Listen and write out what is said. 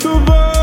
to.